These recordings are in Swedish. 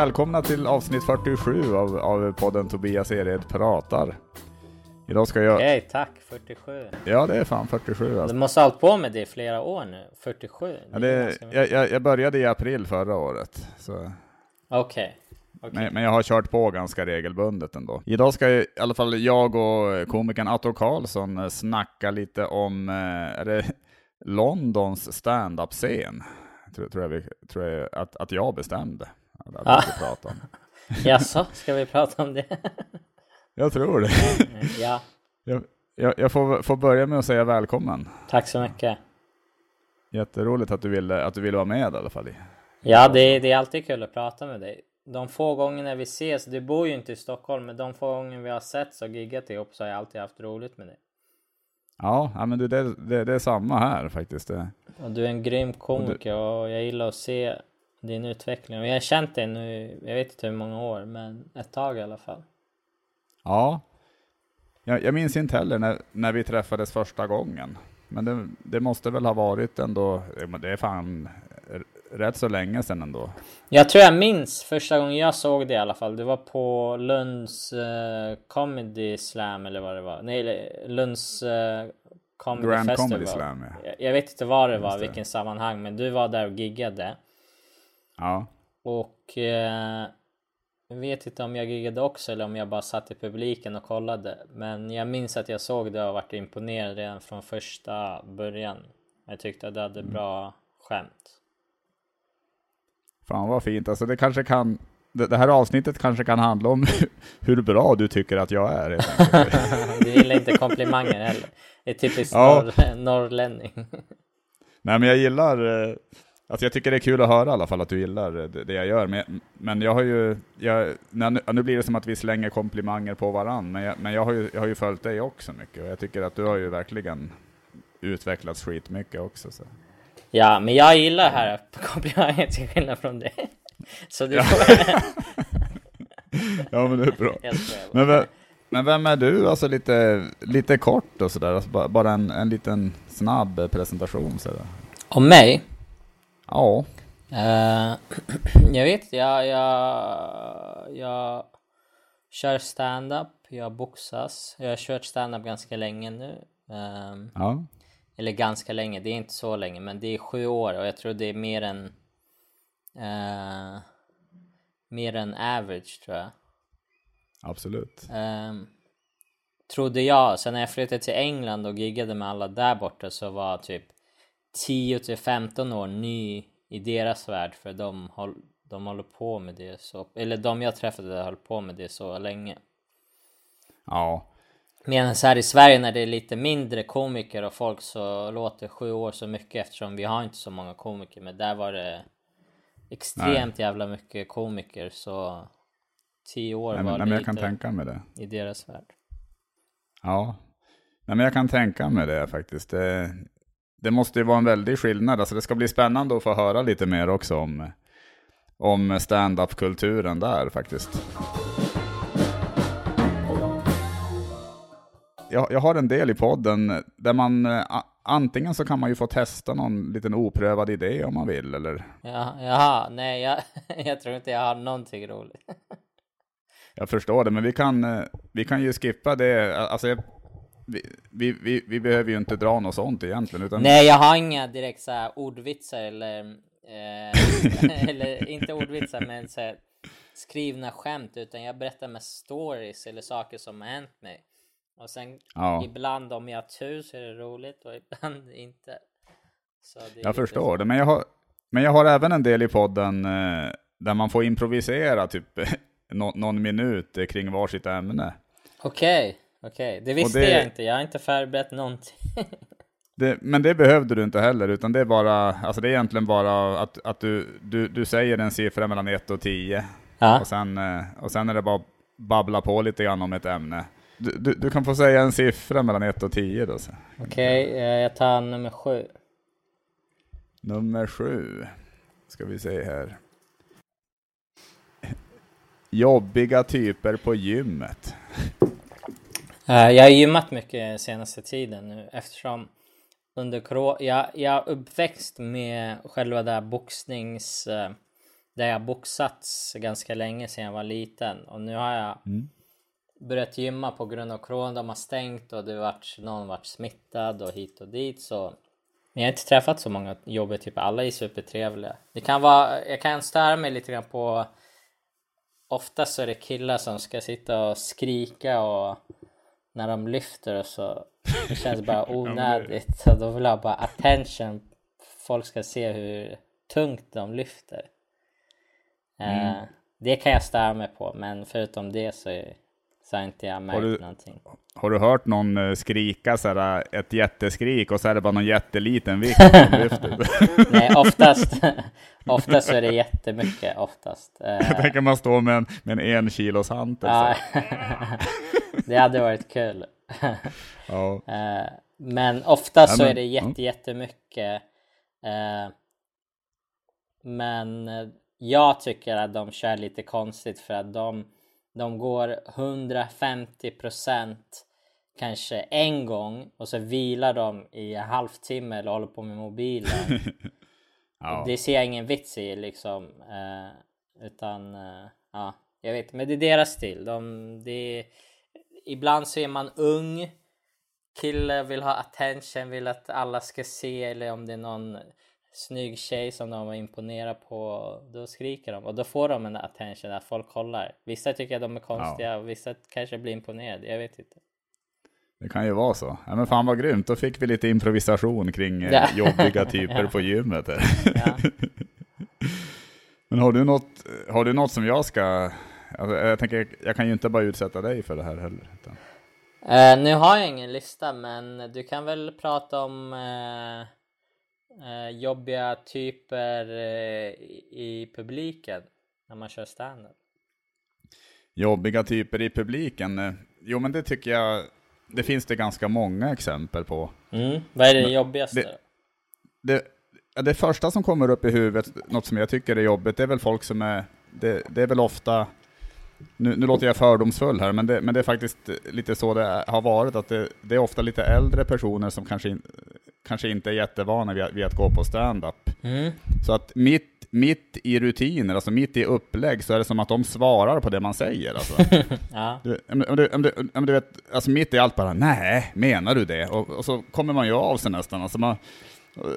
välkomna till avsnitt 47 av, av podden Tobias Ered pratar. Idag ska jag... Okej, tack 47. Ja, det är fan 47 Du alltså. måste ha hållit på med det i flera år nu. 47? Ja, Det jag, jag, jag började i april förra året. Så. Okej. okej. Men, men jag har kört på ganska regelbundet ändå. Idag ska jag, i alla fall jag och komikern Atto Karlsson eh, snacka lite om, eh, är det Londons stand-up-scen? Tror, tror, jag tror jag att, att jag bestämde. Att vi Ah. skulle prata om. Jaså, ska vi prata om det? Jag tror det. ja, Jag, jag, jag får, får börja med att säga välkommen. tack så mycket. Jätteroligt att du ville, att du ville vara med i alla fall. Ja, det, det är alltid kul att prata med dig. De få gångerna vi ses, du bor ju inte i Stockholm, men de få gånger vi har setts och giggat ihop så har jag alltid haft roligt med dig. Ja, men du, det, det, det är samma här faktiskt. Och du är en grym komiker och jag gillar att se din utveckling. Och jag har känt dig nu, jag vet inte hur många år, men ett tag i alla fall. Ja, jag, jag minns inte heller när, när vi träffades första gången. Men det, det måste väl ha varit ändå, det är fan rätt så länge sedan ändå. Jag tror jag minns första gången jag såg det i alla fall. Det var på Lunds eh, Comedy Slam eller vad det var. Nej, Lunds eh, Comedy Grand Festival. Comedy Slam, ja. Jag, jag vet inte vad det var, det. vilken sammanhang, men du var där och giggade. Ja, Och eh, jag vet inte om jag giggade också eller om jag bara satt i publiken och kollade. Men jag minns att jag såg det och varit imponerad redan från första början. Jag tyckte att du hade Mm. bra skämt. fan vad fint. Alltså det kanske kan, det, det här avsnittet kanske kan handla om hur bra du tycker att jag är. Du gillar inte komplimanger heller. Det är typiskt Ja. norr, norrlänning. Nej men jag gillar, eh, alltså jag tycker det är kul att höra i alla fall att du gillar det, det jag gör. Men, men jag har ju, jag, nu, nu blir det som att vi slänger komplimanger på varann, men jag, men jag har ju, jag har ju följt dig också mycket och jag tycker att du har ju verkligen utvecklats skitmycket också. Så. Ja, men jag gillar här komplimanger till skillnad från det. Så du får... Ja men det är bra. Men, vem- men vem är du? Alltså lite, lite kort och sådär, alltså bara, bara en, en liten snabb presentation sådär. Om mig? Ja, Eh, jag vet, jag, jag, jag kör stand-up, jag boxas. Jag har kört stand-up ganska länge nu. Ehm, ja, eller ganska länge, det är inte så länge, men det är sju år och jag tror det är mer än eh, mer än average tror jag. absolut. Um, trodde jag. Sen när jag flyttade till England och giggade med alla där borta så var typ 10 till 15 år ny i deras värld för de, håll, de håller på med det så, eller de jag träffade höll på med det så länge. Ja, Medan här i Sverige när det är lite mindre komiker och folk så låter sju år så mycket eftersom vi har inte så många komiker men där var det extremt jävla mycket komiker så 10 år nej, var nej, men jag lite kan tänka mig det. i deras värld. Ja, Nej, men jag kan tänka mig det faktiskt. Det, det måste ju vara en väldig skillnad. Alltså det ska bli spännande att få höra lite mer också om, om stand-up-kulturen där faktiskt. Jag, jag har en del i podden där man eh, antingen så kan man ju få testa någon liten oprövad idé om man vill eller Ja, jaha, nej jag, jag tror inte jag har någonting roligt. Jag förstår det, men vi kan, eh, vi kan ju skippa det. Alltså, vi, vi, vi, behöver ju inte dra något sånt egentligen. Utan, Nej, jag har inga direkt så här ordvitsar eller, eh, eller inte ordvitsar men så här, skrivna skämt utan jag berättar med stories eller saker som har hänt mig. Och sen Ja. ibland om jag har tur så är det roligt och ibland inte. Jag förstår så. det, men jag, har, men jag har även en del i podden eh, där man får improvisera typ nå, någon minut kring varsitt ämne. Okej, okej. Det visste det- jag inte. Jag har inte förberett någonting. Det, men det behövde du inte heller, utan det är bara, alltså det är egentligen bara att, att du, du, du säger en siffra mellan 1 och 10 ja. och, sen, eh, och sen är det bara babbla på lite grann om ett ämne. Du, du, du kan få säga en siffra mellan 1 och 10 då. Okej, eh, jag tar nummer sju. Nummer sju. Ska vi se här. Jobbiga typer på gymmet. Eh, Jag har gymmat mycket senaste tiden nu eftersom under corona, jag, jag är uppväxt med själva det här boxnings... eh, där jag boxats ganska länge sedan jag var liten och nu har jag Mm. börjat gymma på grund av corona. De har stängt och det har varit, någon varit smittad och hit och dit så men jag har inte träffat så många jobbiga typer. Alla är supertrevliga. Det kan vara, jag kan störa mig lite grann på Oftast så är det killar som ska sitta och skrika och när de lyfter och så det känns bara onödigt. Så då vill jag bara attention. Folk ska se hur tungt de lyfter. Eh, det kan jag störa mig på men förutom det så, är, så har inte jag märkt du- någonting. Har du hört någon eh, skrika såhär, ett jätteskrik och så är det bara någon jätteliten vikt som lyfter? Nej oftast, oftast så är det jättemycket oftast. Eh, Jag tänker man står med en, med en kilos hantel. ja. Det hade varit kul. Ja. Eh, men ofta så är det jätte, jättemycket. Eh, men jag tycker att de kör lite konstigt för att de, de går 150 procent kanske en gång och så vilar de i en halvtimme eller håller på med mobilen. Ja. Det ser jag ingen vits i liksom. Eh, utan ja, jag vet Men det är deras stil. De, det, ibland så är man ung. Kille vill ha attention, vill att alla ska se. Eller om det är någon snygg tjej som de var imponerad på. Då skriker de och då får de en attention att folk kollar. Vissa tycker att de är konstiga och vissa kanske blir imponerade. Jag vet inte. Det kan ju vara så. Ja, men fan vad grymt, då fick vi lite improvisation kring eh, Ja. jobbiga typer på gymmet. Ja. Men har du något, har du något som jag ska... Alltså, jag tänker, jag kan ju inte bara utsätta dig för det här heller. Utan, Eh, nu har jag ingen lista men du kan väl prata om eh, eh, jobbiga typer eh, i, publiken när man kör standup. jobbiga typer i publiken. eh, Jo men det tycker jag, det finns det ganska många exempel på. Mm. Vad är det jobbigaste? det- Det, det första som kommer upp i huvudet, något som jag tycker är jobbigt, det är väl folk som är, det, det är väl ofta, nu, nu låter jag fördomsfull här, men det, men det är faktiskt lite så det har varit, att det, det är ofta lite äldre personer som kanske, in, kanske inte är jättevana vid, att- vid att gå på stand-up. Mm. Så att mitt, mitt i rutiner, alltså mitt i upplägg, så är det som att de svarar på det man säger. Alltså. Ja. Du, om, om, du, om, du, om du vet, alltså mitt i allt bara, nej, menar du det? Och, och så kommer man ju av sig nästan. Alltså, man,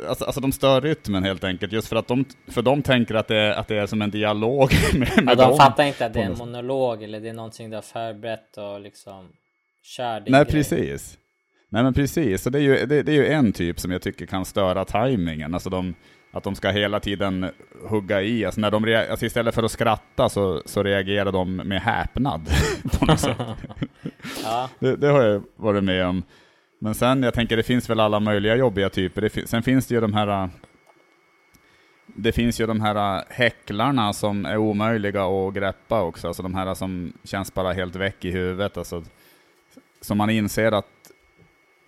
alltså, alltså de stör rytmen helt enkelt, just för att de, för de tänker att det, är, att det är som en dialog med, Ja, med de dem. fattar inte att det är en monolog eller det är någonting du har förberett och liksom kör din Nej, grej. precis. Nej, men precis. Så det är, ju, det, det är ju en typ som jag tycker kan störa tajmingen. Alltså de, att de ska hela tiden hugga i. Alltså när de alltså istället för att skratta så, så reagerar de med häpnad. på något sätt. Ja. Det, det har jag varit med om. Men sen, jag tänker det finns väl alla möjliga jobbiga typer. Det sen finns det ju de här äh, det finns ju de här äh, häcklarna som är omöjliga att greppa också, alltså de här äh, som känns bara helt väck i huvudet. Alltså, så man inser att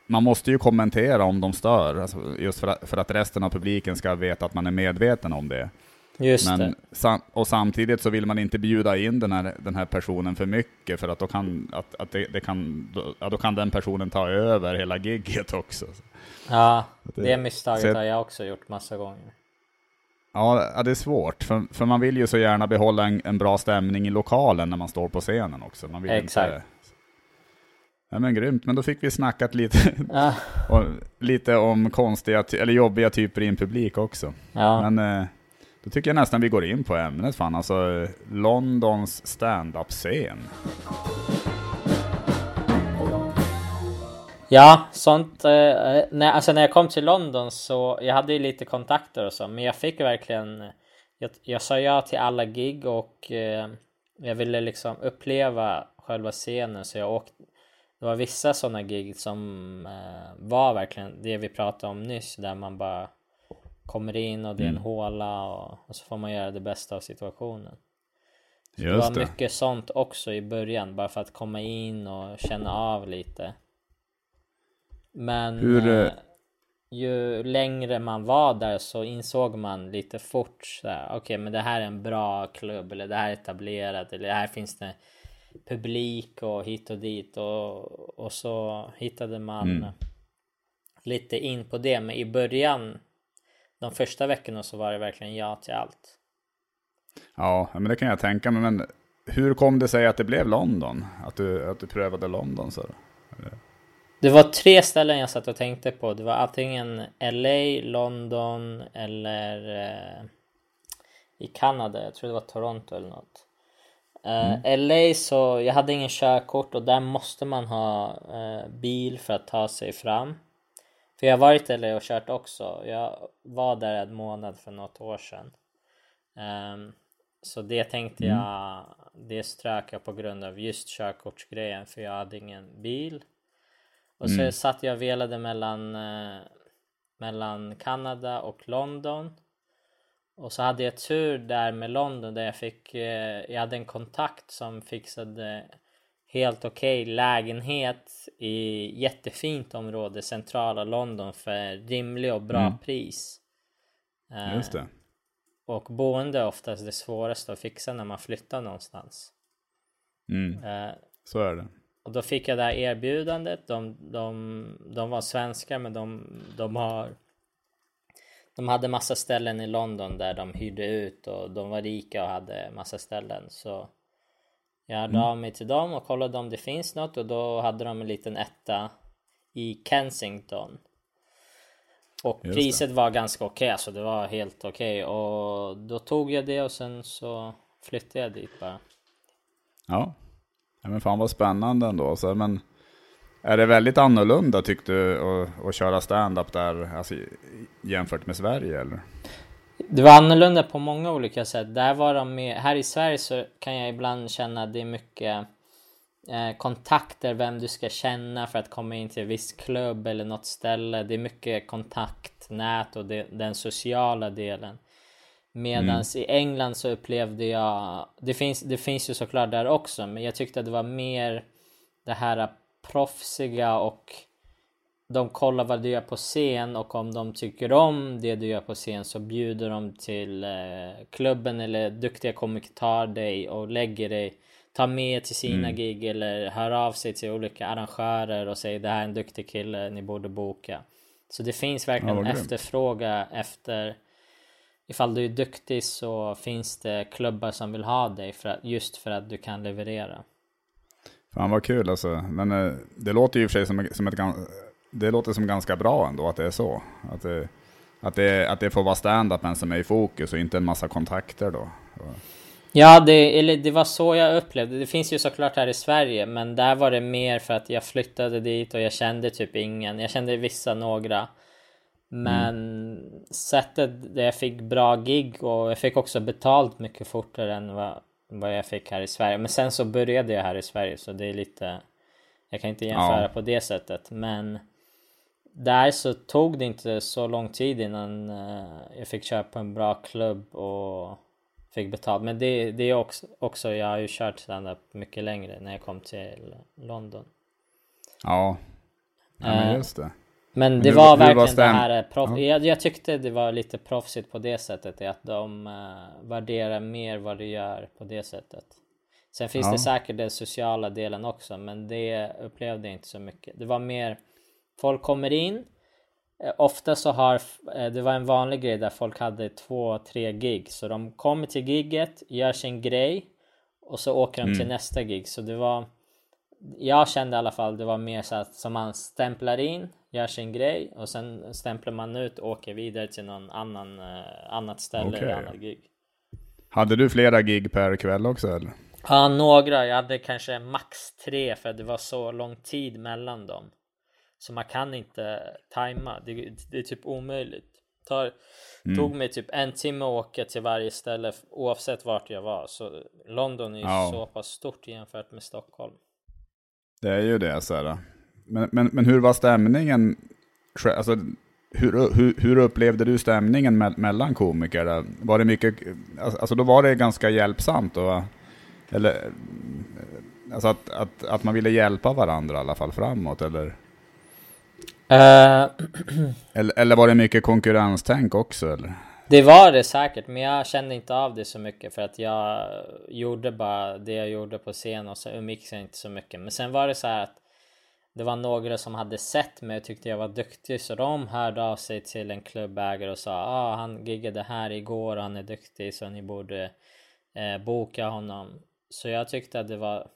man måste ju kommentera om de stör, alltså just för att, för att resten av publiken ska veta att man är medveten om det. Just. Men, sam, och samtidigt så vill man inte bjuda in den här, den här personen för mycket för att då kan, att, att det, det kan, då, ja, då kan den personen ta över hela gigget också. Ja, det- det misstaget så- har jag också gjort massa gånger. Ja, det är svårt, för, för man vill ju så gärna behålla en, en bra stämning i lokalen när man står på scenen också. Man vill Exakt. Inte, ja, men grymt, men då fick vi snackat lite, Ja. lite om konstiga, eller jobbiga typer i en publik också. Ja. Men eh, då tycker jag nästan vi går in på ämnet fan, alltså Londons stand-up-scen. Ja, sånt. Eh, eh, när, alltså när jag kom till London så jag hade ju lite kontakter och så, men jag fick verkligen. Jag, jag sa ja till alla gig och eh, jag ville liksom uppleva själva scenen så jag åkte. Det var vissa sådana gig som eh, var verkligen det vi pratade om nyss där man bara kommer in och det är en håla och, och så får man göra det bästa av situationen. det var Just det. mycket sånt också i början bara för att komma in och känna av lite. Men Hur, eh, eh, ju längre man var där så insåg man lite fort så okej men det här är en bra klubb eller det här är etablerat eller här finns det publik och hit och dit och, och så hittade man Mm. lite in på det men i början de första veckorna så var det verkligen ja till allt. Ja, men det kan jag tänka mig. Men hur kom det sig att det blev London? Att du, att du prövade London? Så? Det var tre ställen jag satt och tänkte på. Det var antingen LA, London eller eh, i Kanada. Jag tror det var Toronto eller något. Eh, Mm. LA så, jag hade ingen körkort och där måste man ha eh, bil för att ta sig fram. För jag har varit LA och kört också. Jag var där en månad för något år sedan. Ehm, så det tänkte jag, det strök jag på grund av just körkortsgrejen för jag hade ingen bil. Och så satt jag och velade mellan, eh, mellan Kanada och London. Och så hade jag tur där med London där jag fick, eh, jag hade en kontakt som fixade helt okej lägenhet i jättefint område, centrala London för rimlig och bra pris. Eh, Just det. och boende är oftast det svåraste att fixa när man flyttar någonstans. Mm. Eh, Så är det. och då fick jag det här erbjudandet. De, de, de var svenskar men de, de har de hade massa ställen i London där de hyrde ut och de var rika och hade massa ställen. Så jag hörde av mig till dem och kollade om det finns något och då hade de en liten etta i Kensington. Och Just priset var ganska okej, alltså det var helt okej. Och då tog jag det och sen så flyttade jag dit bara. Ja. ja men fan vad spännande ändå. Så, men är det väldigt annorlunda tyckte du att, att köra stand-up där alltså, jämfört med Sverige eller? Det var annorlunda på många olika sätt. Där var de med, här i Sverige så kan jag ibland känna att det är mycket eh, kontakter, vem du ska känna för att komma in till en viss klubb eller något ställe. Det är mycket kontaktnät och det, den sociala delen. Medans i England så upplevde jag, det finns, det finns ju såklart där också, men jag tyckte att det var mer det här proffsiga och de kollar vad du gör på scen och om de tycker om det du gör på scen så bjuder de till eh, klubben eller duktiga komiker tar dig och lägger dig tar med till sina gig eller hör av sig till olika arrangörer och säger det här är en duktig kille, ni borde boka. Så det finns verkligen Ja, efterfråga efter ifall du är duktig så finns det klubbar som vill ha dig för att, just för att du kan leverera. Fan vad kul alltså. Men eh, det låter ju i och för sig som, som ett det låter som ganska bra ändå att det är så. Att det, att det, att det får vara stand-upen som är i fokus och inte en massa kontakter då. Ja, det, eller det var så jag upplevde det. finns ju såklart här i Sverige, men där var det mer för att jag flyttade dit och jag kände typ ingen. Jag kände vissa, några. Men sättet där jag fick bra gig och jag fick också betalt mycket fortare än vad, vad jag fick här i Sverige. Men sen så började jag här i Sverige så det är lite... Jag kan inte jämföra Ja. på det sättet, men där så tog det inte så lång tid innan eh, jag fick köra på en bra klubb och fick betalt. Men det, det är också, också, jag har ju kört stand-up mycket längre när jag kom till London. Ja, ja men Eh, just det. Men det hur- var var verkligen det stäm- här eh, proff... Ja. jag, jag tyckte det var lite proffsigt på det sättet, att de uh, värderar mer vad du gör på det sättet. Sen finns Ja. det säkert den sociala delen också, men det upplevde jag inte så mycket. Det var mer, folk kommer in, eh, ofta så har, eh, det var en vanlig grej där folk hade två, tre gig, så de kommer till gigget, gör sin grej och så åker de till nästa gig. Så det var, jag kände i alla fall det var mer så att som man stämplar in, gör sin grej och sen stämplar man ut och åker vidare till någon annan, eh, annat ställe Okej. eller annat gig. Hade du flera gig per kväll också eller? Ja, några. Jag hade kanske max tre för det var så lång tid mellan dem. Så man kan inte tajma. Det, det är typ omöjligt. Tar, Tog mig typ en timme att åka till varje ställe oavsett vart jag var. Så London är ju Ja. så pass stort jämfört med Stockholm. Det är ju det. Så här. Men, men, men hur var stämningen? Alltså, hur, hur, hur upplevde du stämningen me mellan komiker? Var det mycket, alltså alltså då var det ganska hjälpsamt då? Eller, alltså att, att, att man ville hjälpa varandra i alla fall framåt eller? Eh, Eller, eller var det mycket konkurrenstänk också eller? Det var det säkert, men jag kände inte av det så mycket för att jag gjorde bara det jag gjorde på scen och så umgicks jag inte så mycket. Men sen var det så här att det var några som hade sett mig och tyckte jag var duktig så de hörde av sig till en klubbägare och sa ah, han giggade här igår och han är duktig så ni borde eh, boka honom. Så jag tyckte att det var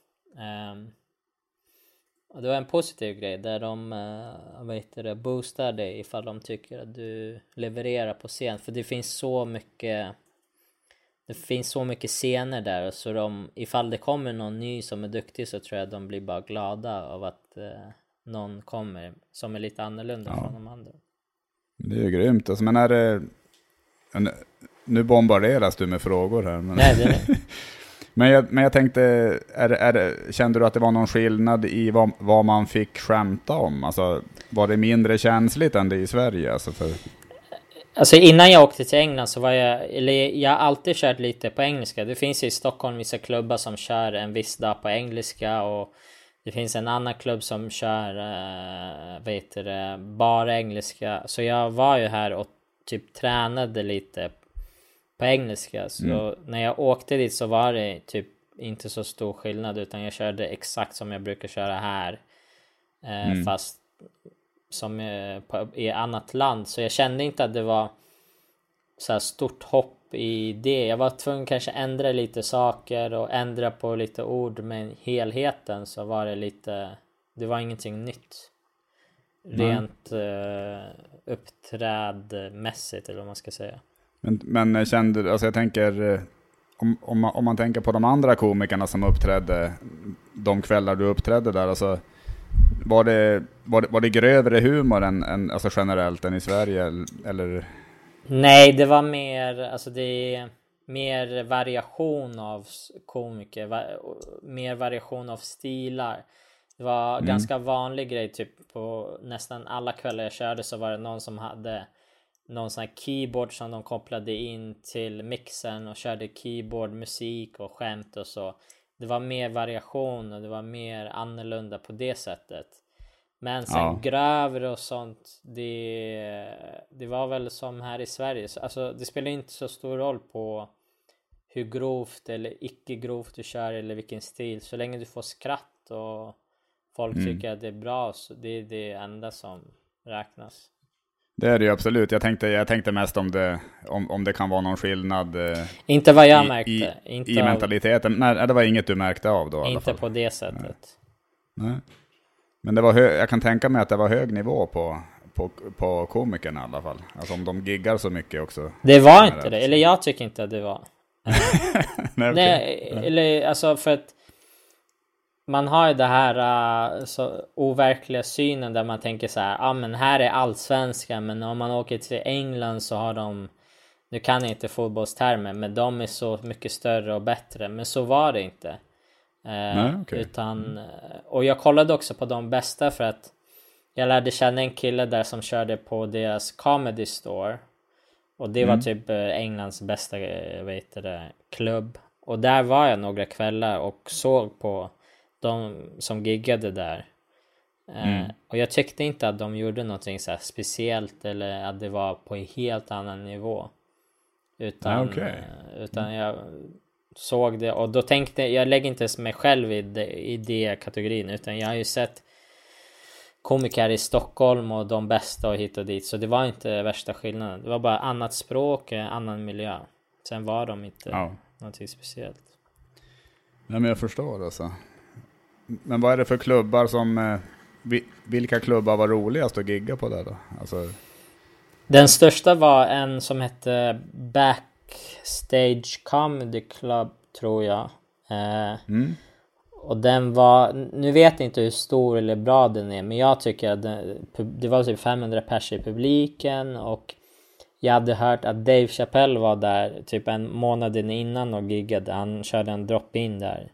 ehm, det var en positiv grej där de uh, vet det, boostar dig ifall de tycker att du levererar på scen. För det finns så mycket det finns så mycket scener där så de, ifall det kommer någon ny som är duktig så tror jag de blir bara glada av att uh, någon kommer som är lite annorlunda ja. från de andra. Det är ju grymt. Alltså, men är det... Nu bombarderas du med frågor här. Men... Nej, det Men jag, men jag tänkte, är, är, kände du att det var någon skillnad i vad, vad man fick skämta om? Alltså, var det mindre känsligt än det i Sverige? Alltså, för... alltså innan jag åkte till England så var jag, eller jag har alltid kört lite på engelska. Det finns ju i Stockholm vissa klubbar som kör en viss dag på engelska och det finns en annan klubb som kör, äh, vet du, bara engelska. Så jag var ju här och typ tränade lite på engelska. Så mm. när jag åkte dit så var det typ inte så stor skillnad utan jag körde exakt som jag brukar köra här. Eh, mm. Fast som eh, på, i annat land. Så jag kände inte att det var så här stort hopp i det. Jag var tvungen kanske ändra lite saker och ändra på lite ord men helheten så var det lite Det var ingenting nytt. Rent mm. eh, uppträdmässigt eller vad man ska säga. Men, men kände, alltså jag tänker, eh, om, om, man, om man tänker på de andra komikerna som uppträdde de kvällar du uppträdde där, alltså var det, var det, var det grövre humor än, än, alltså generellt än i Sverige? Eller? Nej, det var mer, alltså det är mer variation av komiker, va, mer variation av stilar. Det var mm. ganska vanlig grej, typ på nästan alla kvällar jag körde så var det någon som hade någon sån här keyboard som de kopplade in till mixen och körde keyboard, musik och skämt och så. Det var mer variation och det var mer annorlunda på det sättet. Men sen ja. grövre och sånt, det, det var väl som här i Sverige. Alltså det spelar inte så stor roll på hur grovt eller icke grovt du kör eller vilken stil. Så länge du får skratt och folk mm. tycker att det är bra så det är det enda som räknas. Det är det ju absolut. Jag tänkte, jag tänkte mest om det, om, om det kan vara någon skillnad. Eh, inte vad jag i, märkte. I, inte i mentaliteten. Nej, det var inget du märkte av då? Inte på det sättet. Nej. Nej. Men det var hö, jag kan tänka mig att det var hög nivå på, på, på komikerna i alla fall. Alltså om de giggar så mycket också. Det var inte det. Eller jag tycker inte att det var. Nej, okay. Nej, eller alltså för att man har ju det här uh, så overkliga synen där man tänker så här, ja ah, men här är allsvenskan men om man åker till England så har de, nu kan jag inte fotbollstermer, men de är så mycket större och bättre. Men så var det inte. Uh, Nej, okay. utan, uh, och jag kollade också på de bästa för att jag lärde känna en kille där som körde på deras comedy store. Och det mm. var typ eh, Englands bästa vet det, klubb. Och där var jag några kvällar och såg på de som giggade där. Eh, mm. och jag tyckte inte att de gjorde någonting så speciellt eller att det var på en helt annan nivå. Utan, okay. Eh, utan jag såg det och då tänkte jag, lägger inte mig själv i det, i det kategorin utan jag har ju sett komiker i Stockholm och de bästa och hit och dit så det var inte värsta skillnaden. Det var bara annat språk, annan miljö. Sen var de inte ja. någonting speciellt. Nej men jag förstår alltså. Men vad är det för klubbar som... Eh, vilka klubbar var roligast att gigga på där då? Alltså... Den största var en som hette Backstage Comedy Club, tror jag. Eh, mm. Och den var, nu vet jag inte hur stor eller bra den är, men jag tycker att den, det var typ 500 pers i publiken och jag hade hört att Dave Chappelle var där typ en månad innan och giggade. Han körde en drop-in där.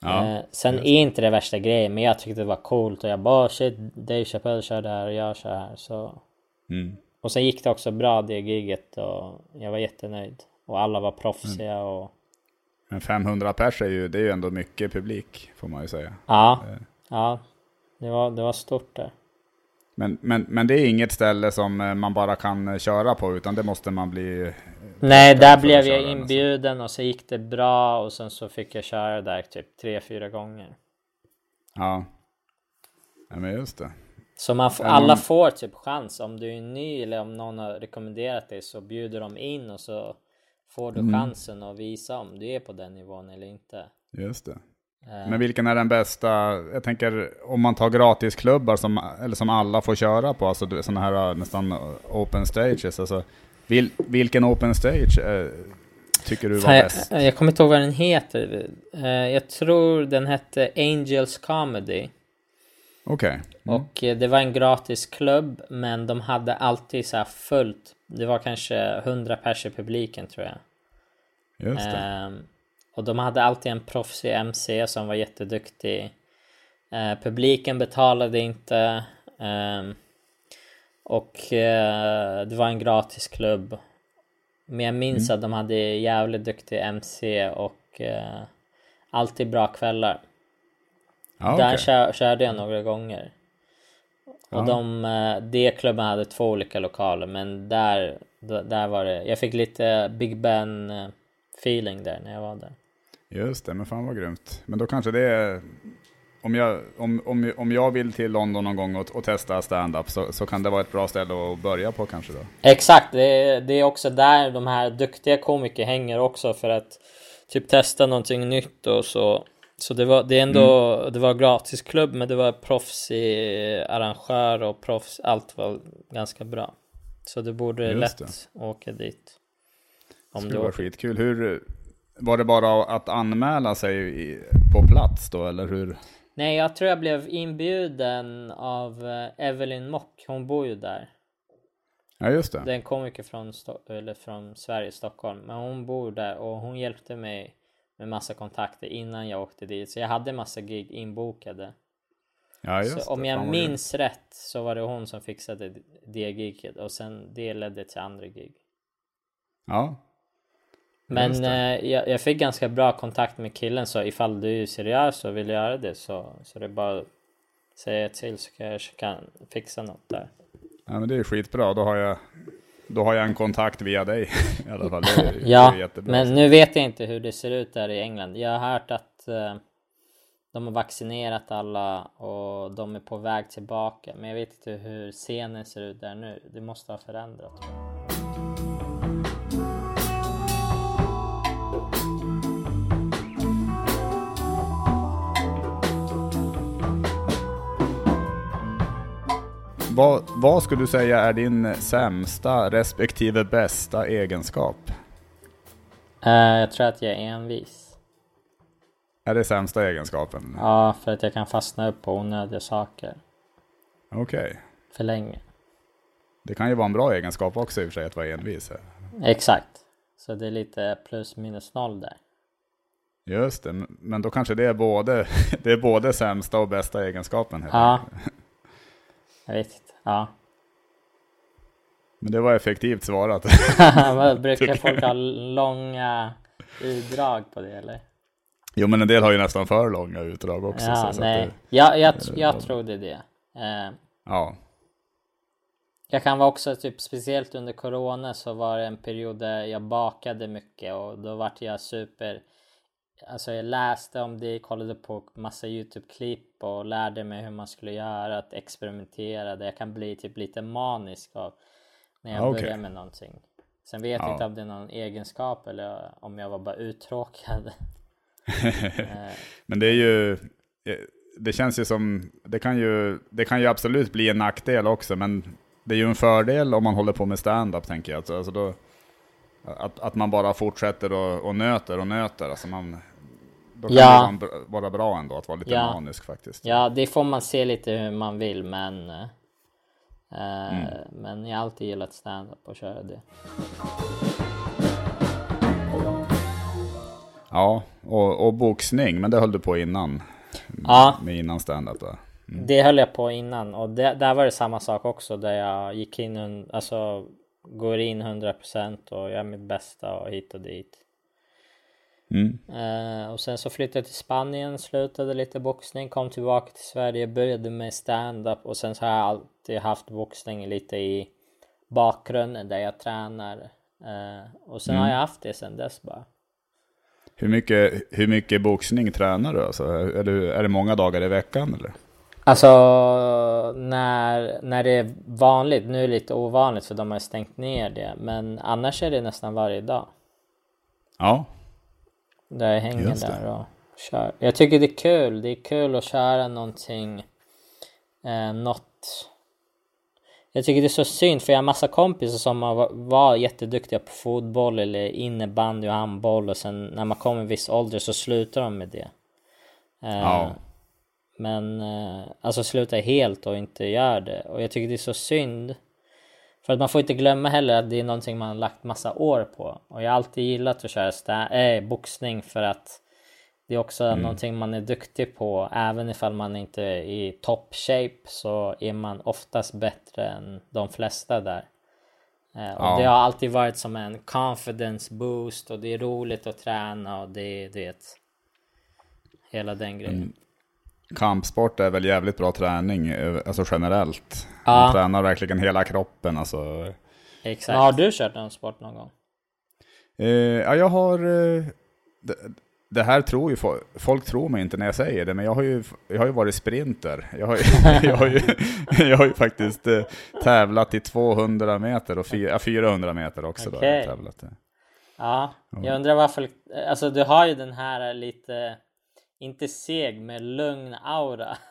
Ja, eh, sen är inte det värsta grejen, men jag tyckte det var coolt och jag bara shit, Dave Chappelle kör där och jag kör här så. Mm. Och sen gick det också bra det giget och jag var jättenöjd. Och alla var proffsiga mm. och... Men 500 pers är ju, det är ju ändå mycket publik får man ju säga. Ja, eh. ja. Det var, det var stort där. Men, men, men det är inget ställe som eh, man bara kan eh, köra på utan det måste man bli... Eh, Nej, där blev jag inbjuden och så gick det bra och sen så fick jag köra där typ tre, fyra gånger. Ja. Ja men just det. Så man alla får typ chans. Om du är ny eller om någon har rekommenderat dig så bjuder de in och så får du chansen att visa om du är på den nivån eller inte. Just det. Eh, Men vilken är den bästa, jag tänker om man tar gratisklubbar som, eller som alla får köra på, alltså sådana här nästan open stages, alltså vil, vilken open stage eh, tycker du var Fan, bäst? jag, jag kommer inte ihåg vad den heter. Eh, jag tror den hette Angels Comedy. Okej. Mm. Och eh, det var en gratis klubb, men de hade alltid så här fullt. Det var kanske 100 pers i publiken tror jag. Just det. Och de hade alltid en proffsig MC som var jätteduktig. Eh, publiken betalade inte. ehm, och eh, det var en gratis klubb. Men jag minns att de hade jävligt duktig MC och eh, alltid bra kvällar. Ja, Där kör, körde jag några gånger. Och Ja. de, eh, det klubben hade två olika lokaler men där, där var det, jag fick lite Big Ben eh, feeling där när jag var där. Just det, men fan vad grymt. Men då kanske det är, om jag, om, om, om jag vill till London någon gång och, och testa stand-up så, så kan det vara ett bra ställe att börja på kanske då? Exakt, det, är- det är också där de här duktiga komiker hänger också för att typ testa någonting nytt och så. Så det var, det är ändå, Mm. det var gratisklubb men det var proffsig arrangör och proffs, allt var ganska bra. Så det borde Just lätt det. åka dit. Om Det du skulle vara skitkul. Hur, var det bara att anmäla sig på plats då, eller hur? Nej, jag tror jag blev inbjuden av eh, Evelyn Mock. Hon bor ju där. Ja, just det. Det är en komiker från, eller från Sverige, Stockholm. Men hon bor där och hon hjälpte mig med massa kontakter innan jag åkte dit. Så jag hade massa gig inbokade. Ja, just så om det. jag vad grymt. minns rätt så var det hon som fixade det giget och sen det ledde till andra gig. Ja, Men eh, jag, jag fick ganska bra kontakt med killen så ifall du är seriös och vill göra det så, så det är bara att säga till så kanske jag kan fixa något där. ja, men det är skitbra. Då har jag, då har jag en kontakt via dig i alla fall. Det är, Ja, det är men nu vet jag inte hur det ser ut där i England. Jag har hört att eh, de har vaccinerat alla och de är på väg tillbaka. Men jag vet inte hur scenen ser ut där nu. Det måste ha förändrats. Vad, vad skulle du säga är din sämsta respektive bästa egenskap? Eh, jag tror att jag är envis. Är det sämsta egenskapen? Ja, för att jag kan fastna upp på onödiga saker Okej. för länge. Det kan ju vara en bra egenskap också i och för sig att vara envis. Exakt. Så det är lite plus minus noll där. Just det, men då kanske det är både, det är både sämsta och bästa egenskapen. Här. Ja. Jag vet inte. Ja. Men det var effektivt svarat. Brukar folk ha långa utdrag på det eller? Jo men en del har ju nästan för långa utdrag också. Ja, så, så nej. det, Jag, jag, jag trodde det. Eh, ja. jag kan vara också typ speciellt under corona så var det en period där jag bakade mycket och då vart jag super Alltså jag läste om det, kollade på massa Youtube-klipp och lärde mig hur man skulle göra, att experimentera. Jag kan bli typ lite manisk av när jag Okej. börjar med någonting. Sen vet jag Ja. inte om det är någon egenskap eller om jag var bara uttråkad. Eh, Men det är ju, eh, det känns ju som, det kan ju, det kan ju absolut bli en nackdel också, men det är ju en fördel om man håller på med stand-up tänker jag. Alltså, alltså då, att, att man bara fortsätter och, och nöter och nöter. Alltså man, då kan Ja. det vara, bra- ändå att vara lite Ja. manisk faktiskt. Ja, det får man se lite hur man vill, men... eh, Mm. Men jag har alltid gillat stand-up och köra det. Ja, och, och boxning, men det höll du på innan. Ja. Med innan stand-up va? Det höll jag på innan och det, där var det samma sak också där jag gick in, alltså går in 100% och gör mitt bästa och hit och dit. Mm. Eh, och sen så flyttade jag till Spanien, slutade lite boxning, kom tillbaka till Sverige, började med stand-up och sen så har jag alltid haft boxning lite i bakgrunden där jag tränar. Eh, och sen har jag haft det sen dess bara. Hur, mycket, hur mycket boxning tränar du? Alltså, är, du, är det många dagar i veckan eller? Alltså när, när det är vanligt, nu är det lite ovanligt för de har stängt ner det, men annars är det nästan varje dag. Ja. Där jag hänger Just där och kör. Jag tycker det är kul. Det är kul att köra någonting. Eh, något. Jag tycker det är så synd för jag har massa kompisar som har, va- var jätteduktiga på fotboll eller innebandy och handboll och sen när man kommer en viss ålder så slutar de med det. Eh, Ja. Men eh, alltså sluta helt och inte gör det. Och jag tycker det är så synd. För att man får inte glömma heller att det är någonting man har lagt massa år på. Och jag har alltid gillat att köra sta- äh, boxning för att det är också Mm. någonting man är duktig på. Även ifall man inte är i top shape så är man oftast bättre än de flesta där. Eh, och Ja. det har alltid varit som en confidence boost och det är roligt att träna och det är du vet. Hela den grejen. Mm. Kampsport är väl jävligt bra träning, eh, alltså generellt. Ja. Man tränar verkligen hela kroppen alltså. Exakt. har du kört någon sport någon gång? Eh, ja, jag har... Eh, det, det här tror ju folk, folk tror mig inte när jag säger det, men jag har ju, jag har ju varit sprinter. Jag har, ju- jag har, ju, jag har ju faktiskt eh, tävlat i 200 meter och fy- ja, 400 meter också. Då, har jag tävlat. i. Ja, jag undrar varför. Alltså du har ju den här lite, inte seg, men lugn aura.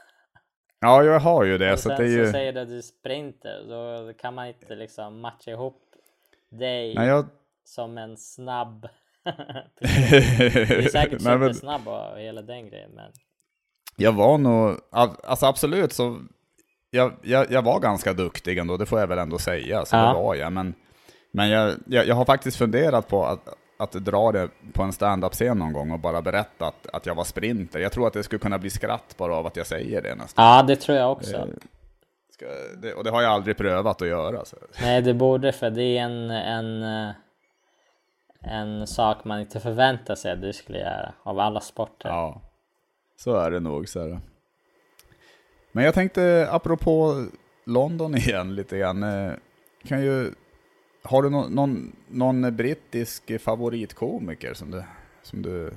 Ja, jag har ju det. Och Så sen det är ju... så säger du att du är sprinter, då kan man inte liksom matcha ihop dig Nej, jag... som en snabb. du är säkert Nej, men- supersnabb och hela den grejen, men Jag var nog, al- alltså absolut så, jag, jag, jag var ganska duktig ändå, det får jag väl ändå säga, så Ja. det var jag. Men, men jag, jag, jag har faktiskt funderat på att, att dra det på en stand-up-scen någon gång och bara berätta att, att jag var sprinter. Jag tror att det skulle kunna bli skratt bara av att jag säger det nästan. ja, det tror jag också. Eh, Ska, det, och det har jag aldrig prövat att göra. Så. Nej, det borde för det är en, en, eh, en sak man inte förväntar sig att du skulle göra av alla sporter. Ja, så är det nog. Så är det. Men jag tänkte, apropå London igen lite grann. eh, Kan ju, har du någon, någon, någon brittisk favoritkomiker som du... Som du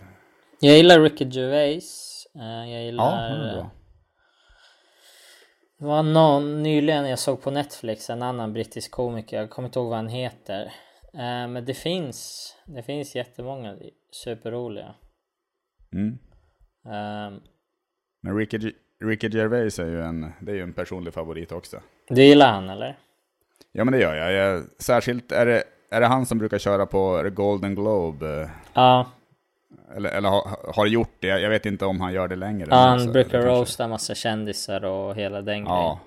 Jag gillar Ricky Gervais. Eh, Jag ja, gillar... eh, bra. Det var någon nyligen jag såg på Netflix, en annan brittisk komiker. Jag kommer inte ihåg vad han heter. Eh, Men det finns, det finns jättemånga superroliga. Mm. Eh, Men Ricky, Ricky Gervais är ju en, det är ju en personlig favorit också. Du gillar han eller? Ja men det gör jag. jag särskilt är det, är det han som brukar köra på Golden Globe? eh, Ja, Eller, eller har, har gjort det. Jag vet inte om han gör det längre. ja han så- brukar det kanske- roasta massa kändisar och hela den grejen. Ja.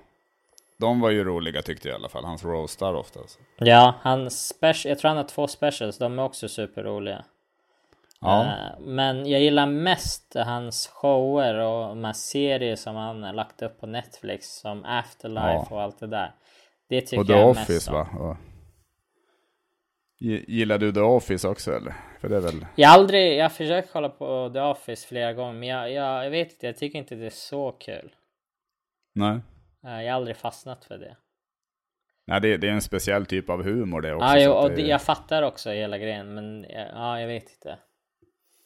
De var ju roliga tyckte jag i alla fall. Hans roastar ofta. alltså. Ja, han special, jag tror han har två specials, de är också superroliga. Ja. Eh, Men jag gillar mest hans shower och de här serier som han har lagt upp på Netflix som Afterlife Ja. och allt det där. Det tycker Och The jag mest Office om. va? Och... Gi- Gillar du The Office också eller? För det är väl... Jag har aldrig, jag har försökt kolla på The Office flera gånger men jag, jag, jag vet inte, jag tycker inte det är så kul. Nej. Eh, Jag har aldrig fastnat för det. Nej, det, det är en speciell typ av humor det också. Ja, jo, och det, jag fattar också hela grejen men ja, jag vet inte.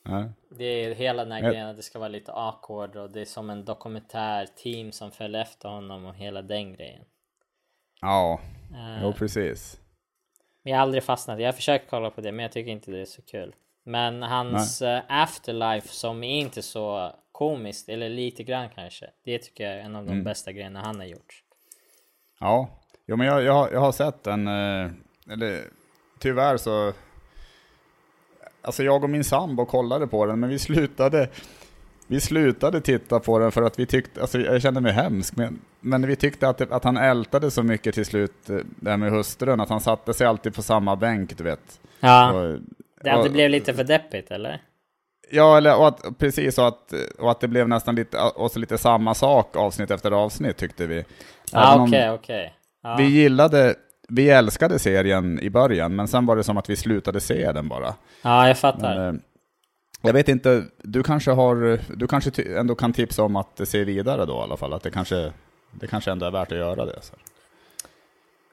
Nej. Det är hela den här Ja. grejen att det ska vara lite awkward och det är som en dokumentär team som följer efter honom och hela den grejen. Ja, Eh, jo precis. Men jag har aldrig fastnat. Jag har försökt kolla på det men jag tycker inte det är så kul. Men hans eh, Afterlife som är inte så komiskt, eller lite grann kanske. Det tycker jag är en av de bästa grejerna han har gjort. Ja, jo, men jag, jag, jag har sett den, eh, eller tyvärr så, alltså jag och min sambo kollade på den, men vi slutade, vi slutade titta på den för att vi tyckte, alltså jag kände mig hemsk, men, men vi tyckte att, det, att han ältade så mycket till slut, eh, det här med hustrun, att han satte sig alltid på samma bänk, du vet. Ja, Och, det, det och- blev lite för deppigt eller? Ja, eller, och att, precis, och att, och att det blev nästan lite, och så lite samma sak avsnitt efter avsnitt tyckte vi. Ja, okej, okej. Ja. Vi gillade, vi älskade serien i början, men sen var det som att vi slutade se den bara. Ja, jag fattar. Men, eh, jag vet inte, du kanske har, du kanske ändå kan tipsa om att se vidare då i alla fall, att det kanske, det kanske ändå är värt att göra det. Så.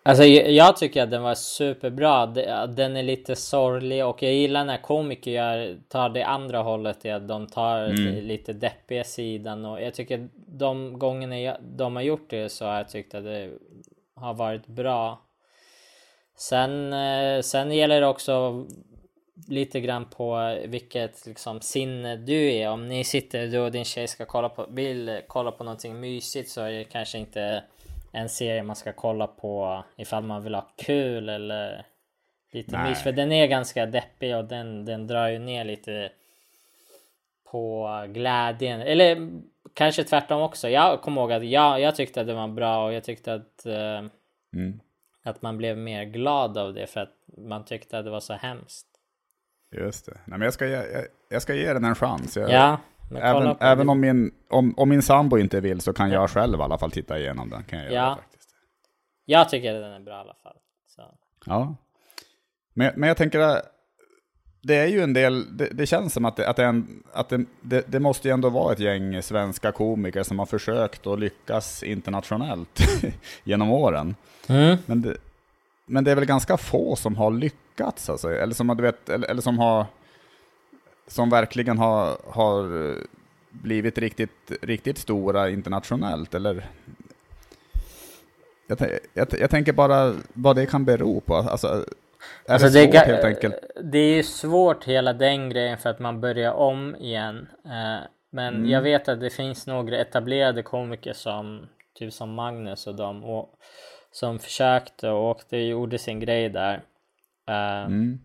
Alltså jag, tycker att den var superbra. Den är lite sorglig och jag gillar när komiker tar det andra hållet. Att de tar li- lite deppiga sidan och jag tycker de gångerna de har gjort det så har jag tyckt att det har varit bra. Sen, eh, sen gäller det också lite grann på vilket liksom sinne du är. Om ni sitter, du och din tjej ska kolla på, vill kolla på någonting mysigt så är det kanske inte en serie man ska kolla på ifall man vill ha kul eller lite mys. För den är ganska deppig och den, den drar ju ner lite på glädjen. Eller kanske tvärtom också. Jag kommer ihåg att jag, jag tyckte att det var bra och jag tyckte att uh, mm. att man blev mer glad av det för att man tyckte att det var så hemskt. Just det. Nej, men jag, ska ge, jag, jag ska ge den en chans. Jag, ja, även även om, min, om, om min sambo inte vill så kan ja. jag själv i alla fall titta igenom den. Kan jag ja. Göra, faktiskt. Jag tycker den är bra i alla fall. Så. Ja. Men, men jag tänker att det är ju en del, det, det känns som att, det, att, det, en, att det, det, måste ju ändå vara ett gäng svenska komiker som har försökt att lyckas internationellt genom åren. Mm. Men, men det är väl ganska få som har lyckats, alltså, eller som, du vet, eller, eller som har som verkligen har, har blivit riktigt, riktigt stora internationellt, eller? Jag, jag, jag tänker bara vad det kan bero på. Alltså, är alltså det svårt det, helt enkelt? Det är svårt hela den grejen för att man börjar om igen. Eh, men mm. jag vet att det finns några etablerade komiker som typ som Magnus och dem och, som försökte och åkte och gjorde sin grej där. Eh, mm.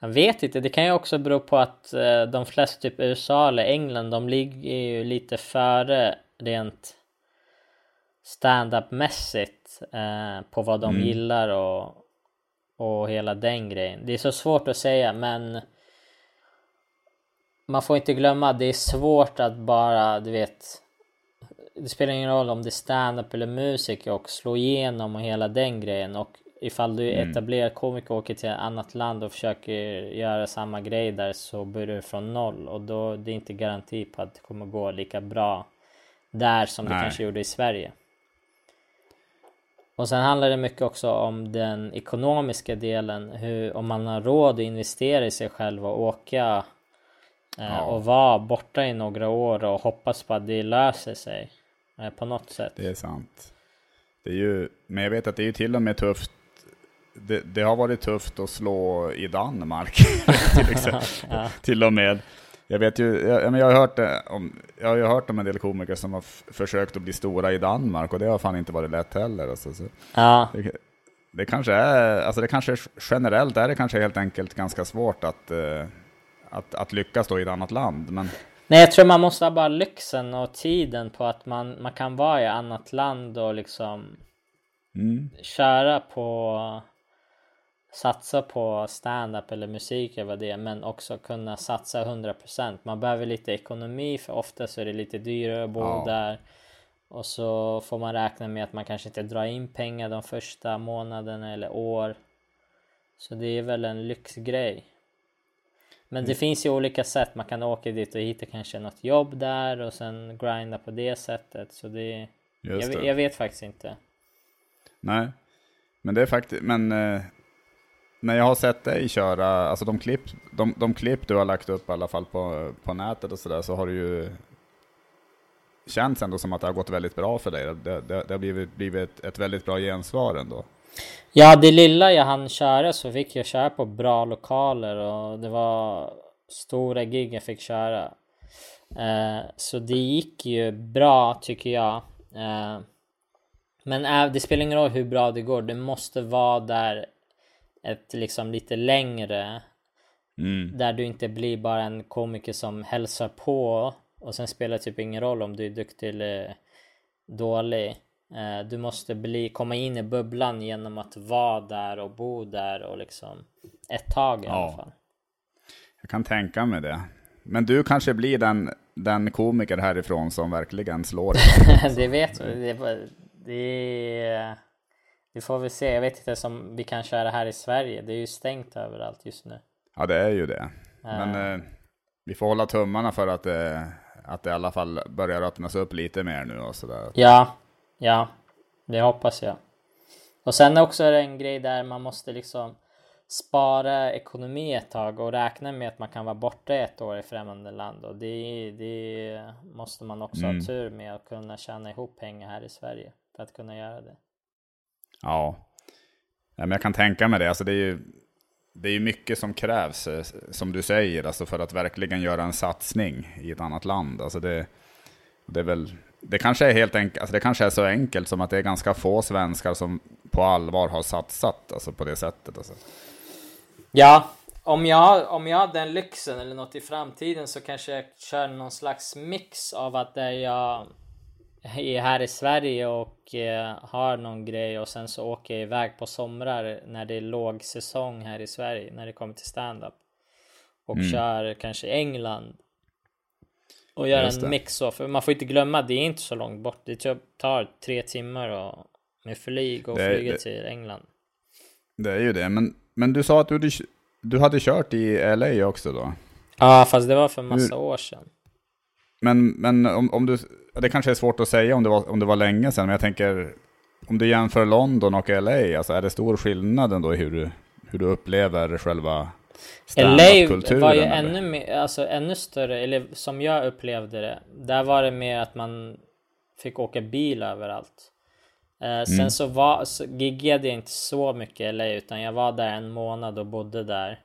Jag vet inte, det kan ju också bero på att eh, de flesta typ USA eller England, de ligger ju lite före rent stand-up mässigt eh, på vad de mm. gillar och, och hela den grejen. Det är så svårt att säga men man får inte glömma att det är svårt att bara, du vet, det spelar ingen roll om det är stand-up eller musik och slå igenom och hela den grejen och ifall du mm. etablerad komiker och åker till ett annat land och försöker göra samma grej där så börjar du från noll och då det är inte garanti på att det kommer gå lika bra där som Nej. det kanske gjorde i Sverige. Och sen handlar det mycket också om den ekonomiska delen, hur, om man har råd att investera i sig själv och åka eh, ja. och vara borta i några år och hoppas på att det löser sig eh, på något sätt. Det är sant. Det är ju, men jag vet att det är ju till och med tufft det, det, har varit tufft att slå i Danmark till exempel. ja. Till och med. Jag vet ju, jag, jag, har hört om, jag har ju hört om en del komiker som har försökt att bli stora i Danmark och det har fan inte varit lätt heller. Alltså, så. Ja. Det, det, kanske är, alltså det kanske generellt är det kanske helt enkelt ganska svårt att, uh, att, att lyckas då i ett annat land. Men... Nej, jag tror man måste ha bara lyxen och tiden på att man, man kan vara i annat land och liksom mm. köra på satsa på stand-up eller musik eller vad det är men också kunna satsa 100%. Man behöver lite ekonomi för ofta så är det lite dyrare att bo ja. där. Och så får man räkna med att man kanske inte drar in pengar de första månaderna eller år. Så det är väl en lyxgrej. Men det mm. finns ju olika sätt. Man kan åka dit och hitta kanske något jobb där och sen grinda på det sättet. Så det... Jag, det. jag, vet faktiskt inte. Nej, men det är faktiskt, men eh, när jag har sett dig köra, alltså de klipp, de, de klipp du har lagt upp i alla fall på, på nätet och sådär, så har det ju känts ändå som att det har gått väldigt bra för dig. Det, det, det har blivit, blivit ett väldigt bra gensvar ändå. Ja, det lilla jag hann köra så fick jag köra på bra lokaler och det var stora gig jag fick köra. Eh, så det gick ju bra tycker jag. Eh, men äh, det spelar ingen roll hur bra det går, det måste vara där ett liksom lite längre mm. där du inte blir bara en komiker som hälsar på och sen spelar det typ ingen roll om du är duktig eller dålig. Eh, du måste bli, komma in i bubblan genom att vara där och bo där och liksom ett tag i ja. alla fall. Jag kan tänka mig det. Men du kanske blir den, den komiker härifrån som verkligen slår Det vet vi. Det, det, vi får väl se. Jag vet inte om vi kan köra här i Sverige. Det är ju stängt överallt just nu. Ja, det är ju det. Men uh. eh, vi får hålla tummarna för att, eh, att det i alla fall börjar öppnas upp lite mer nu och sådär. Ja, ja, det hoppas jag. Och sen också är det en grej där man måste liksom spara ekonomi ett tag och räkna med att man kan vara borta ett år i främmande land och det, det måste man också mm. ha tur med att kunna tjäna ihop pengar här i Sverige för att kunna göra det. Ja. ja men jag kan tänka mig det. Alltså det är ju, det är mycket som krävs, eh, som du säger, alltså för att verkligen göra en satsning i ett annat land. Alltså det, det är väl, det kanske är helt enkelt, alltså det kanske är så enkelt som att det är ganska få svenskar som på allvar har satsat alltså på det sättet. Alltså. Ja, om jag, om jag har den lyxen eller något i framtiden så kanske jag kör någon slags mix av att jag är här i Sverige och eh, har någon grej och sen så åker jag iväg på somrar när det är låg säsong här i Sverige när det kommer till stand-up. Och Mm. kör kanske England. Och gör Just en det. mix så, för man får inte glömma det är inte så långt bort. Det typ tar tre timmar och med flyg och Det flyga till England. Det är ju det, men, men du sa att du, du hade kört i LA också då? Ja, fast det var för massa år sedan. Men, men om, om du, det kanske är svårt att säga om det, var, om det var länge sedan, men jag tänker om du jämför London och LA, alltså är det stor skillnad ändå i hur du, hur du upplever själva LA var ju eller? ännu, mer, alltså, ännu större, eller som jag upplevde det. Där var det mer att man fick åka bil överallt. Eh, sen Mm. så, var, så giggade jag inte så mycket i LA utan jag var där en månad och bodde där.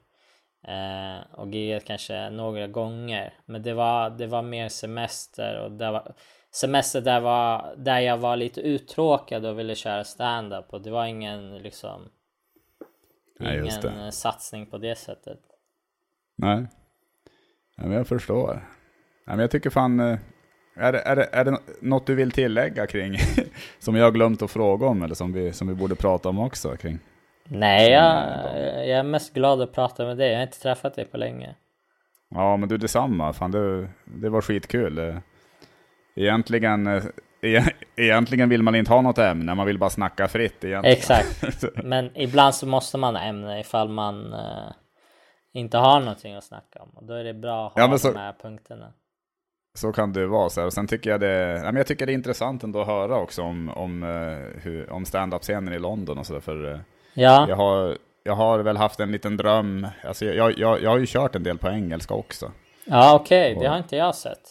Eh, och giggade kanske några gånger. Men det var, det var mer semester och det var semester där, var, där jag var lite uttråkad och ville köra stand-up och det var ingen liksom ingen det. eh, satsning på det sättet. Nej. Nej, men jag förstår. Nej, men jag tycker fan, eh, är det, är, det, är det något du vill tillägga kring, som jag har glömt att fråga om, eller som vi, som vi borde prata om också kring? Nej, jag, Mm, jag är mest glad att prata med dig. Jag har inte träffat dig på länge. Ja, men du detsamma. Fan, det, det var skitkul. Eh, Egentligen, eh, egentligen vill man inte ha något ämne, man vill bara snacka fritt egentligen. Exakt. Men ibland så måste man ha ämne ifall man eh, inte har någonting att snacka om. Och då är det bra att ha Ja, så- de här punkterna. Så kan det vara. Så här. Och sen tycker jag det, nej, men jag tycker det är intressant ändå att höra också om, om, hur, om stand-up-scenen i London och sådär. För eh, Ja, jag, har, jag har väl haft en liten dröm. Alltså, jag, jag, jag har ju kört en del på engelska också. ja okej. Det har inte jag sett.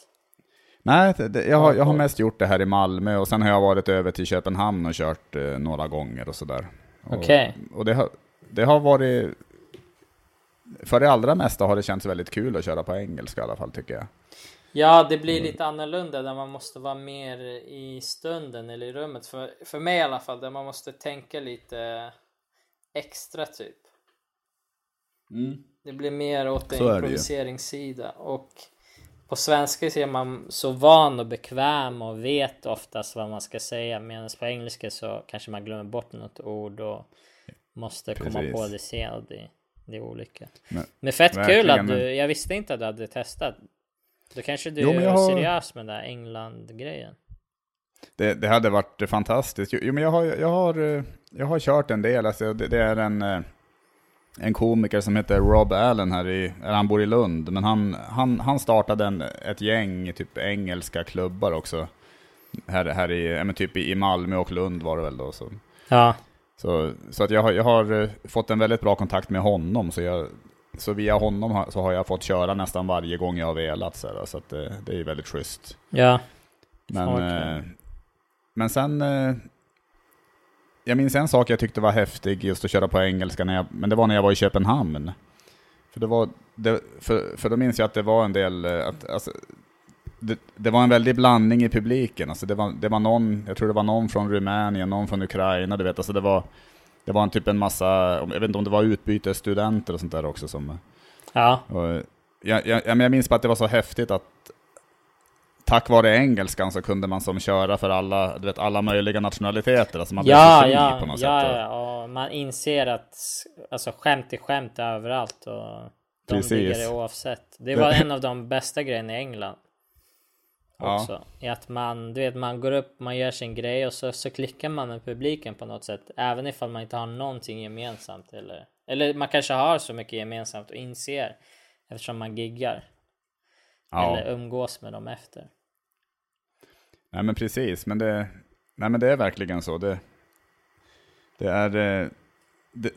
Nej, det, jag, har, jag har mest gjort det här i Malmö och sen har jag varit över till Köpenhamn och kört eh, några gånger och sådär. Okej. Och det har, det har varit... För det allra mesta har det känts väldigt kul att köra på engelska i alla fall tycker jag. Ja, det blir lite annorlunda där man måste vara mer i stunden eller i rummet. För, för mig i alla fall, där man måste tänka lite extra typ. Det blir mer åt en improviseringssida. Och på svenska ser man så van och bekväm och vet oftast vad man ska säga. Medan på engelska så kanske man glömmer bort något ord och måste komma Precis. på det sen. Och det, det är olika. Men- Men fett kul att du, jag visste inte att du hade testat. Då kanske du Jo, är har- seriös med den där England-grejen. Det, det hade varit fantastiskt. Jo, men jag har, jag har, eh, jag har kört en del. Alltså, det, det är en, eh, en komiker som heter Rob Allen här i, han bor i Lund. Men han, han, han startade en, ett gäng typ engelska klubbar också. Här, här i, men typ i Malmö och Lund var det väl då. Så, Ja, så, så att jag har, jag har eh, fått en väldigt bra kontakt med honom. Så, jag, så via honom har, så har jag fått köra nästan varje gång jag har velat. Så, här, så att det, det är väldigt schysst. ja, Men, eh, men sen... Jag minns en sak jag tyckte var häftig just att köra på engelska, när jag, men det var när jag var i Köpenhamn. För, det var, det, för, för då minns jag att det var en del... eh, Att, alltså, det, det var en väldig blandning i publiken. Alltså det, var, det var någon, jag tror det var någon från Rumänien, någon från Ukraina, du vet. Alltså det var, det var en typ en massa, jag vet inte om det var utbytesstudenter och sånt där också som... ja, Och jag, jag, jag minns bara att det var så häftigt att tack vare engelskan så kunde man som köra för alla, du vet, alla möjliga nationaliteter. Alltså man blev ja, fri ja, på något ja, sätt. ja, och man inser att alltså, skämt är skämt överallt och de Precis. ligger det oavsett. Det var en av de bästa grejerna i England. Ja. Också. I att man, du vet, man går upp, man gör sin grej och så, så klickar man med publiken på något sätt. Även ifall man inte har någonting gemensamt eller, eller man kanske har så mycket gemensamt och inser eftersom man giggar. Ja. Eller umgås med dem efter. Nej men precis, men det, nej, men det är verkligen så. Det, det är... eh, Det,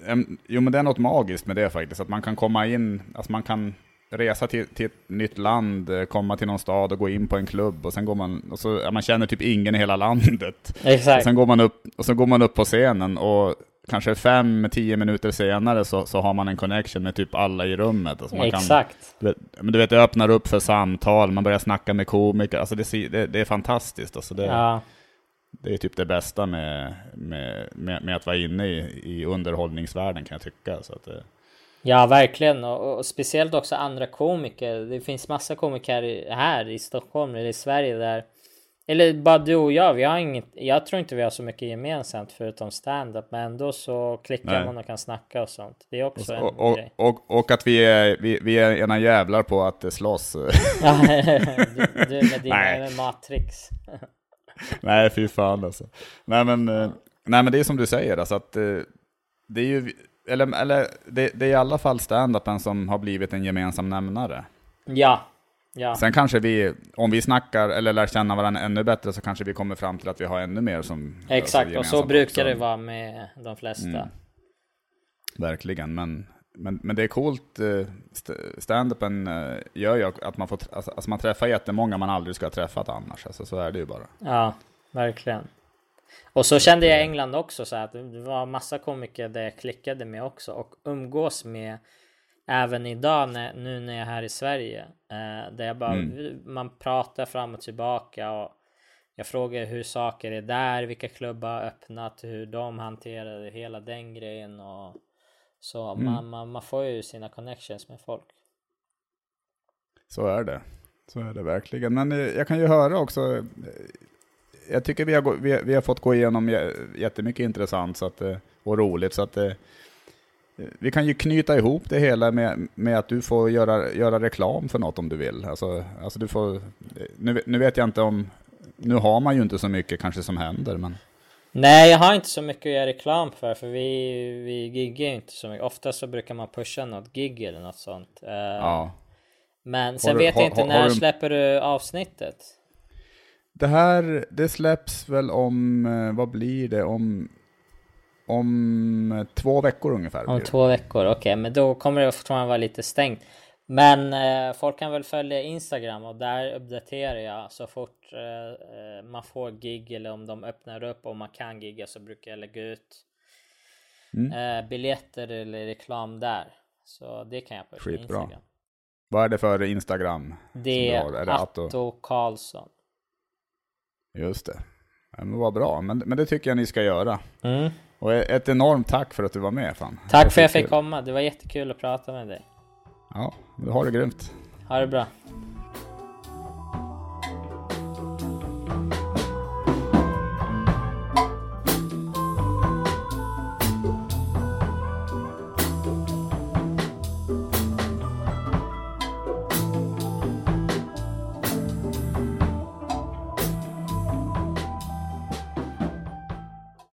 jo men det är något magiskt med det faktiskt, att man kan komma in, alltså man kan resa till, till ett nytt land, eh, komma till någon stad och gå in på en klubb och sen går man, och så, ja, man känner typ ingen i hela landet. Och Exakt. sen går man upp, och så går man upp på scenen och kanske fem, tio minuter senare så, så har man en connection med typ alla i rummet. Alltså man Exakt. Kan, du, vet, men du vet, det öppnar upp för samtal, man börjar snacka med komiker. Alltså det, det, det är fantastiskt. Alltså det, Ja. det är typ det bästa med, med, med, med att vara inne i, i underhållningsvärlden kan jag tycka. Så att det, Ja, verkligen. Och, och speciellt också andra komiker. Det finns massa komiker här i Stockholm eller i Sverige där eller bara du och jag, vi har inget, jag tror inte vi har så mycket gemensamt förutom stand-up men ändå så klickar Nej. man och kan snacka och sånt. Det är också en och, och, grej. och, och att vi är, vi, vi är ena jävlar på att eh, slåss. Du, du med dina. MMA-tricks. Nej, fy fan alltså. Nej men, eh, nej, men det är som du säger, alltså att eh, det är ju, eller, eller det, det är i alla fall stand-upen som har blivit en gemensam nämnare. Ja, ja. Sen kanske vi, om vi snackar eller lär känna varandra ännu bättre så kanske vi kommer fram till att vi har ännu mer som Exakt, och så brukar också. det vara med de flesta. Mm. Verkligen, men, men, men det är coolt. eh, st- Stand-upen eh, gör ju att man får, alltså, alltså man träffar jättemånga man aldrig skulle ha träffat annars. Alltså, så är det ju bara. Ja, verkligen. Och så kände jag i England också så att det var massa komiker där jag klickade med också och umgås med även idag när, nu när jag är här i Sverige. Eh, där jag bara, man pratar fram och tillbaka och jag frågar hur saker är där, vilka klubbar har öppnat, hur de hanterade hela den grejen och så man, man, man får ju sina connections med folk. Så är det. Så är det verkligen. Men eh, jag kan ju höra också, eh, jag tycker vi har, vi, vi har fått gå igenom jä- jättemycket intressant så att, eh, och roligt. Så att, vi kan ju knyta ihop det hela med, med att du får göra, göra reklam för något om du vill. Alltså, alltså du får, nu, nu vet jag inte om, nu har man ju inte så mycket kanske som händer, men Nej, jag har inte så mycket att göra reklam för, för vi, vi giggar ju inte så mycket. Ofta så brukar man pusha något gig eller något sånt. Eh, ja. Men sen du- vet jag har- inte, har- när har du- släpper du avsnittet? Det här, det släpps väl om, eh, vad blir det, om, om eh, två veckor ungefär. Om två veckor, okej, men då kommer det fortfarande vara lite stängt. Men eh, folk kan väl följa Instagram och där uppdaterar jag så fort eh, eh, man får gig eller om de öppnar upp och man kan gigga så brukar jag lägga ut Mm. eh, biljetter eller reklam där. Så det kan jag på Skitbra. Instagram. Vad är det för Instagram? Det är Är det Atto? Atto Karlsson. Just det. Men vad bra, men, men det tycker jag ni ska göra. Mm. Och ett enormt tack för att du var med. Fan. Tack för att jag fick komma. Det var jättekul att prata med dig. Ja, du har det grymt. Ha det bra.